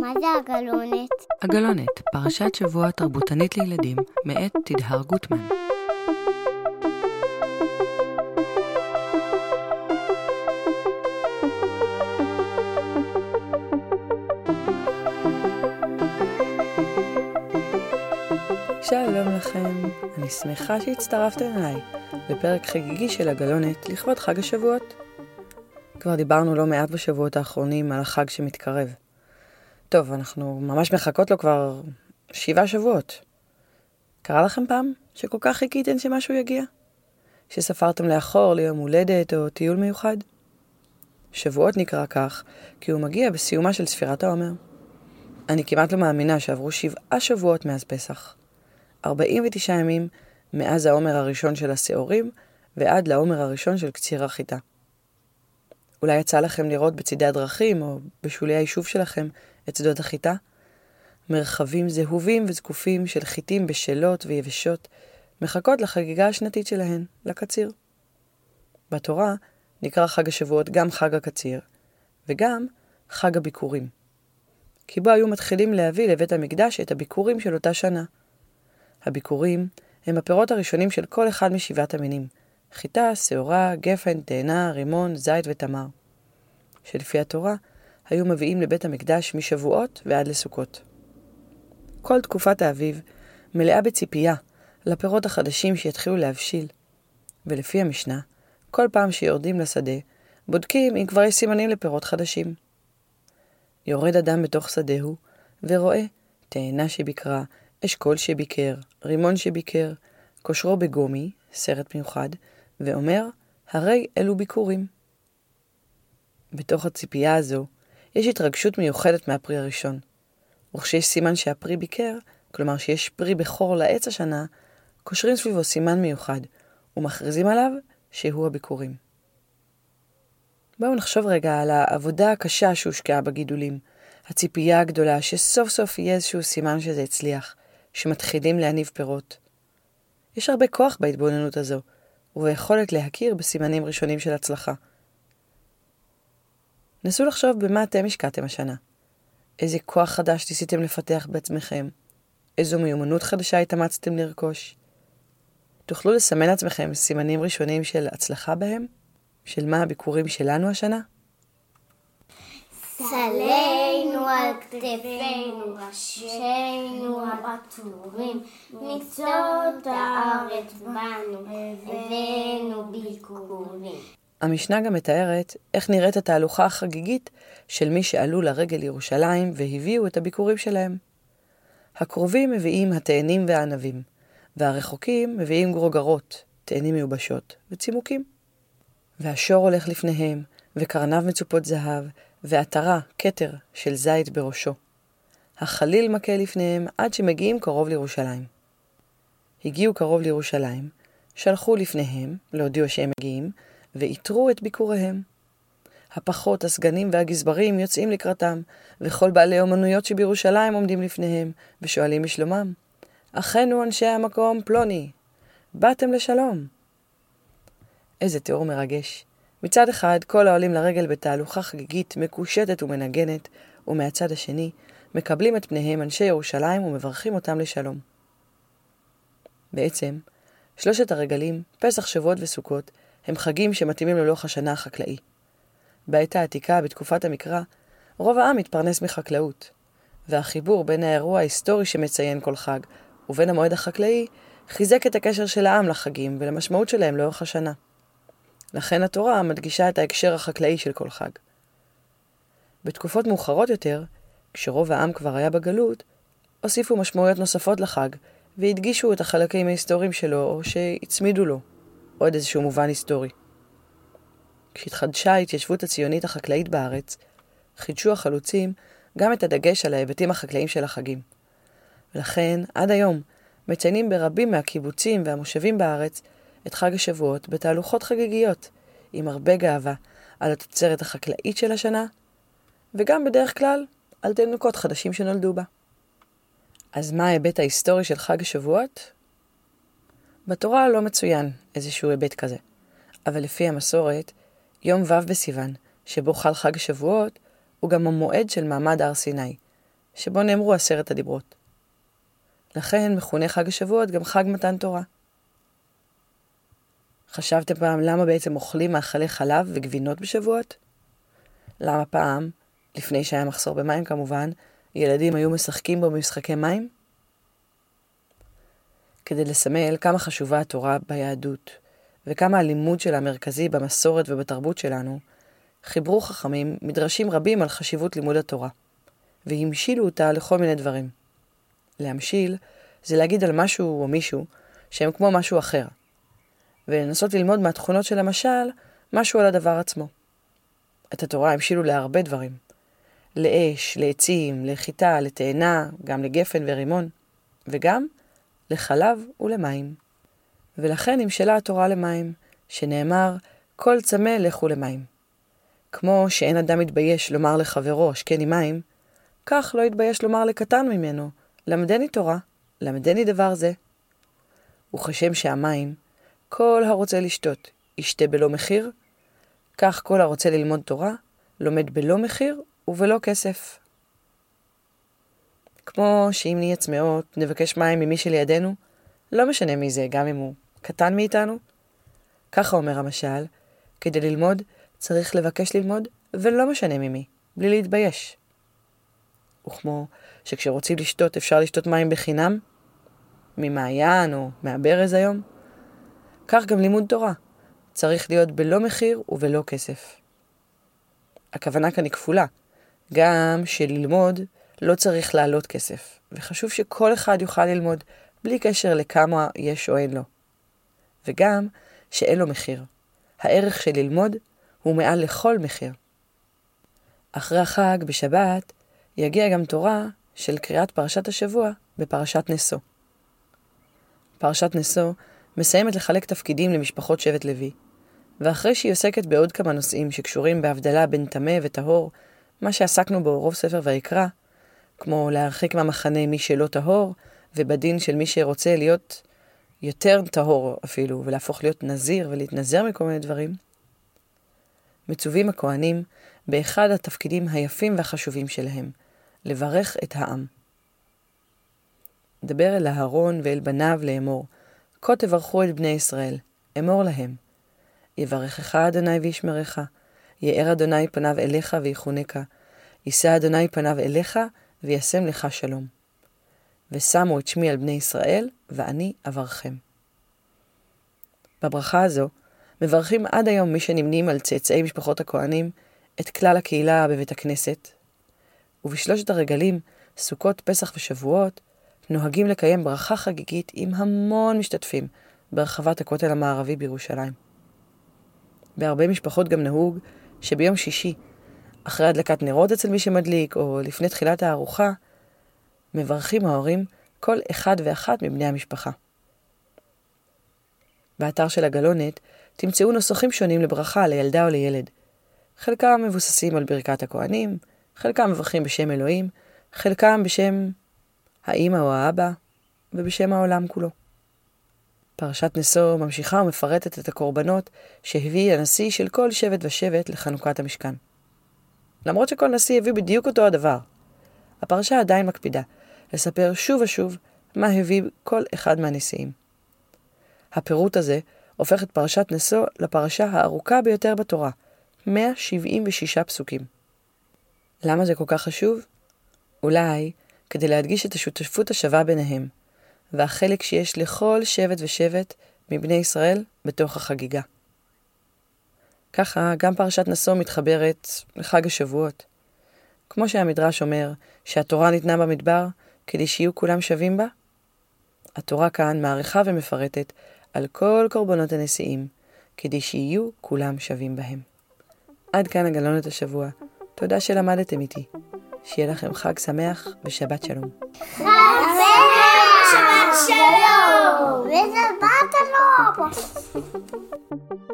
מה זה הגלונת? הגלונת, פרשת שבוע תרבותנית לילדים, מאת תדהר גוטמן. שלום לכם, אני שמחה שהצטרפתם אליי לפרק חגיגי של הגלונת לכבוד חג השבועות. כבר דיברנו לא מעט בשבועות האחרונים על החג שמתקרב. טוב, אנחנו ממש מחכות לו כבר שבעה שבועות. קרה לכם פעם שכל כך חיכיתם שמשהו יגיע? שספרתם לאחור ליום הולדת או טיול מיוחד? שבועות נקרא כך, כי הוא מגיע בסיומה של ספירת העומר. אני כמעט לא מאמינה שעברו שבעה שבועות מאז פסח. 49 ימים מאז העומר הראשון של השעורים ועד לעומר הראשון של קציר החיטה. אולי יצא לכם לראות בצידי הדרכים או בשולי היישוב שלכם את שדות החיטה? מרחבים זהובים וזקופים של חיטים בשלות ויבשות מחכות לחגיגה השנתית שלהן, לקציר. בתורה נקרא חג השבועות גם חג הקציר, וגם חג הביקורים. כי בו היו מתחילים להביא לבית המקדש את הביקורים של אותה שנה. הביקורים הם הפירות הראשונים של כל אחד משבעת המינים, חיטה, שעורה, גפן, תאנה, רימון, זית ותמר. שלפי התורה היו מביאים לבית המקדש משבועות ועד לסוכות. כל תקופת האביב מלאה בציפייה לפירות החדשים שיתחילו להבשיל, ולפי המשנה, כל פעם שיורדים לשדה, בודקים אם כבר יש סימנים לפירות חדשים. יורד אדם בתוך שדהו, ורואה תאנה שביקרה, אשכול שביקר, רימון שביקר, כושרו בגומי, סרט מיוחד, ואומר, הרי אלו ביקורים. בתוך הציפייה הזו, יש התרגשות מיוחדת מהפרי הראשון. וכשיש סימן שהפרי ביקר, כלומר שיש פרי בכור לעץ השנה, קושרים סביבו סימן מיוחד, ומכריזים עליו שהוא הביקורים. בואו נחשוב רגע על העבודה הקשה שהושקעה בגידולים, הציפייה הגדולה שסוף סוף יהיה איזשהו סימן שזה הצליח, שמתחילים להניב פירות. יש הרבה כוח בהתבוננות הזו, וביכולת להכיר בסימנים ראשונים של הצלחה. נסו לחשוב במה אתם השקעתם השנה. איזה כוח חדש ניסיתם לפתח בעצמכם? איזו מיומנות חדשה התאמצתם לרכוש? תוכלו לסמן לעצמכם סימנים ראשונים של הצלחה בהם? של מה הביקורים שלנו השנה? צלנו על כתפינו, ראשינו הבטורים, מקצות הארץ בנו, הבאנו ביקורים. המשנה גם מתארת איך נראית התהלוכה החגיגית של מי שעלו לרגל לירושלים והביאו את הביקורים שלהם. הקרובים מביאים התאנים והענבים, והרחוקים מביאים גרוגרות, תאנים מיובשות וצימוקים. והשור הולך לפניהם, וקרניו מצופות זהב, ועטרה, כתר, של זית בראשו. החליל מכה לפניהם עד שמגיעים קרוב לירושלים. הגיעו קרוב לירושלים, שלחו לפניהם, להודיעו שהם מגיעים, ואיתרו את ביקוריהם. הפחות, הסגנים והגזברים יוצאים לקראתם, וכל בעלי אומנויות שבירושלים עומדים לפניהם, ושואלים בשלומם. אחינו אנשי המקום פלוני, באתם לשלום. איזה תיאור מרגש. מצד אחד, כל העולים לרגל בתהלוכה חגיגית, מקושטת ומנגנת, ומהצד השני, מקבלים את פניהם אנשי ירושלים ומברכים אותם לשלום. בעצם, שלושת הרגלים, פסח, שבועות וסוכות, הם חגים שמתאימים ללוח השנה החקלאי. בעת העתיקה, בתקופת המקרא, רוב העם מתפרנס מחקלאות, והחיבור בין האירוע ההיסטורי שמציין כל חג, ובין המועד החקלאי, חיזק את הקשר של העם לחגים ולמשמעות שלהם לאורך השנה. לכן התורה מדגישה את ההקשר החקלאי של כל חג. בתקופות מאוחרות יותר, כשרוב העם כבר היה בגלות, הוסיפו משמעויות נוספות לחג, והדגישו את החלקים ההיסטוריים שלו, או שהצמידו לו עוד איזשהו מובן היסטורי. כשהתחדשה ההתיישבות הציונית החקלאית בארץ, חידשו החלוצים גם את הדגש על ההיבטים החקלאיים של החגים. ולכן, עד היום, מציינים ברבים מהקיבוצים והמושבים בארץ את חג השבועות בתהלוכות חגיגיות, עם הרבה גאווה על התוצרת החקלאית של השנה, וגם בדרך כלל על תינוקות חדשים שנולדו בה. אז מה ההיבט ההיסטורי של חג השבועות? בתורה לא מצוין איזשהו היבט כזה, אבל לפי המסורת, יום ו' בסיוון, שבו חל חג השבועות, הוא גם המועד של מעמד הר סיני, שבו נאמרו עשרת הדיברות. לכן מכונה חג השבועות גם חג מתן תורה. חשבתם פעם למה בעצם אוכלים מאכלי חלב וגבינות בשבועות? למה פעם, לפני שהיה מחסור במים כמובן, ילדים היו משחקים בו במשחקי מים? כדי לסמל כמה חשובה התורה ביהדות, וכמה הלימוד שלה מרכזי במסורת ובתרבות שלנו, חיברו חכמים מדרשים רבים על חשיבות לימוד התורה, והמשילו אותה לכל מיני דברים. להמשיל זה להגיד על משהו או מישהו שהם כמו משהו אחר, ולנסות ללמוד מהתכונות של המשל משהו על הדבר עצמו. את התורה המשילו להרבה דברים. לאש, לעצים, לחיטה, לתאנה, גם לגפן ורימון, וגם לחלב ולמים. ולכן נמשלה התורה למים, שנאמר, כל צמא לכו למים. כמו שאין אדם מתבייש לומר לחברו, השקני מים, כך לא יתבייש לומר לקטן ממנו, למדני תורה, למדני דבר זה. וכשם שהמים, כל הרוצה לשתות, ישתה בלא מחיר, כך כל הרוצה ללמוד תורה, לומד בלא מחיר ובלא כסף. כמו שאם נהיה צמאות, נבקש מים ממי שלידינו, לא משנה מי זה, גם אם הוא קטן מאיתנו. ככה אומר המשל, כדי ללמוד צריך לבקש ללמוד, ולא משנה ממי, בלי להתבייש. וכמו שכשרוצים לשתות אפשר לשתות מים בחינם, ממעיין או מהברז היום, כך גם לימוד תורה. צריך להיות בלא מחיר ובלא כסף. הכוונה כאן היא כפולה. גם שללמוד לא צריך לעלות כסף, וחשוב שכל אחד יוכל ללמוד בלי קשר לכמה יש או אין לו. וגם שאין לו מחיר. הערך של ללמוד הוא מעל לכל מחיר. אחרי החג, בשבת, יגיע גם תורה של קריאת פרשת השבוע בפרשת נשוא. פרשת נשוא מסיימת לחלק תפקידים למשפחות שבט לוי, ואחרי שהיא עוסקת בעוד כמה נושאים שקשורים בהבדלה בין טמא וטהור, מה שעסקנו בו רוב ספר ויקרא, כמו להרחיק מהמחנה מי שלא טהור, ובדין של מי שרוצה להיות יותר טהור אפילו, ולהפוך להיות נזיר ולהתנזר מכל מיני דברים, מצווים הכהנים באחד התפקידים היפים והחשובים שלהם, לברך את העם. דבר אל אהרון ואל בניו לאמור, כה תברכו את בני ישראל, אמור להם. יברכך אדוני וישמרך, יאר אדוני פניו אליך ויחונקה, יישא אדוני פניו אליך וישם לך שלום. ושמו את שמי על בני ישראל, ואני אברכם. בברכה הזו מברכים עד היום מי שנמנים על צאצאי משפחות הכהנים את כלל הקהילה בבית הכנסת, ובשלושת הרגלים, סוכות, פסח ושבועות, נוהגים לקיים ברכה חגיגית עם המון משתתפים ברחבת הכותל המערבי בירושלים. בהרבה משפחות גם נהוג שביום שישי, אחרי הדלקת נרות אצל מי שמדליק, או לפני תחילת הארוחה, מברכים ההורים כל אחד ואחת מבני המשפחה. באתר של הגלונת תמצאו נוסחים שונים לברכה לילדה או לילד. חלקם מבוססים על ברכת הכהנים, חלקם מברכים בשם אלוהים, חלקם בשם האמא או האבא, ובשם העולם כולו. פרשת נשוא ממשיכה ומפרטת את הקורבנות שהביא הנשיא של כל שבט ושבט לחנוכת המשכן. למרות שכל נשיא הביא בדיוק אותו הדבר, הפרשה עדיין מקפידה לספר שוב ושוב מה הביא כל אחד מהנשיאים. הפירוט הזה הופך את פרשת נשוא לפרשה הארוכה ביותר בתורה, 176 פסוקים. למה זה כל כך חשוב? אולי כדי להדגיש את השותפות השווה ביניהם, והחלק שיש לכל שבט ושבט מבני ישראל בתוך החגיגה. ככה גם פרשת נשוא מתחברת לחג השבועות. כמו שהמדרש אומר שהתורה ניתנה במדבר כדי שיהיו כולם שווים בה, התורה כאן מעריכה ומפרטת על כל קורבנות הנשיאים, כדי שיהיו כולם שווים בהם. עד כאן הגלונת השבוע. תודה שלמדתם איתי. שיהיה לכם חג שמח ושבת שלום. חג שמח! שבת שלום! באת לו!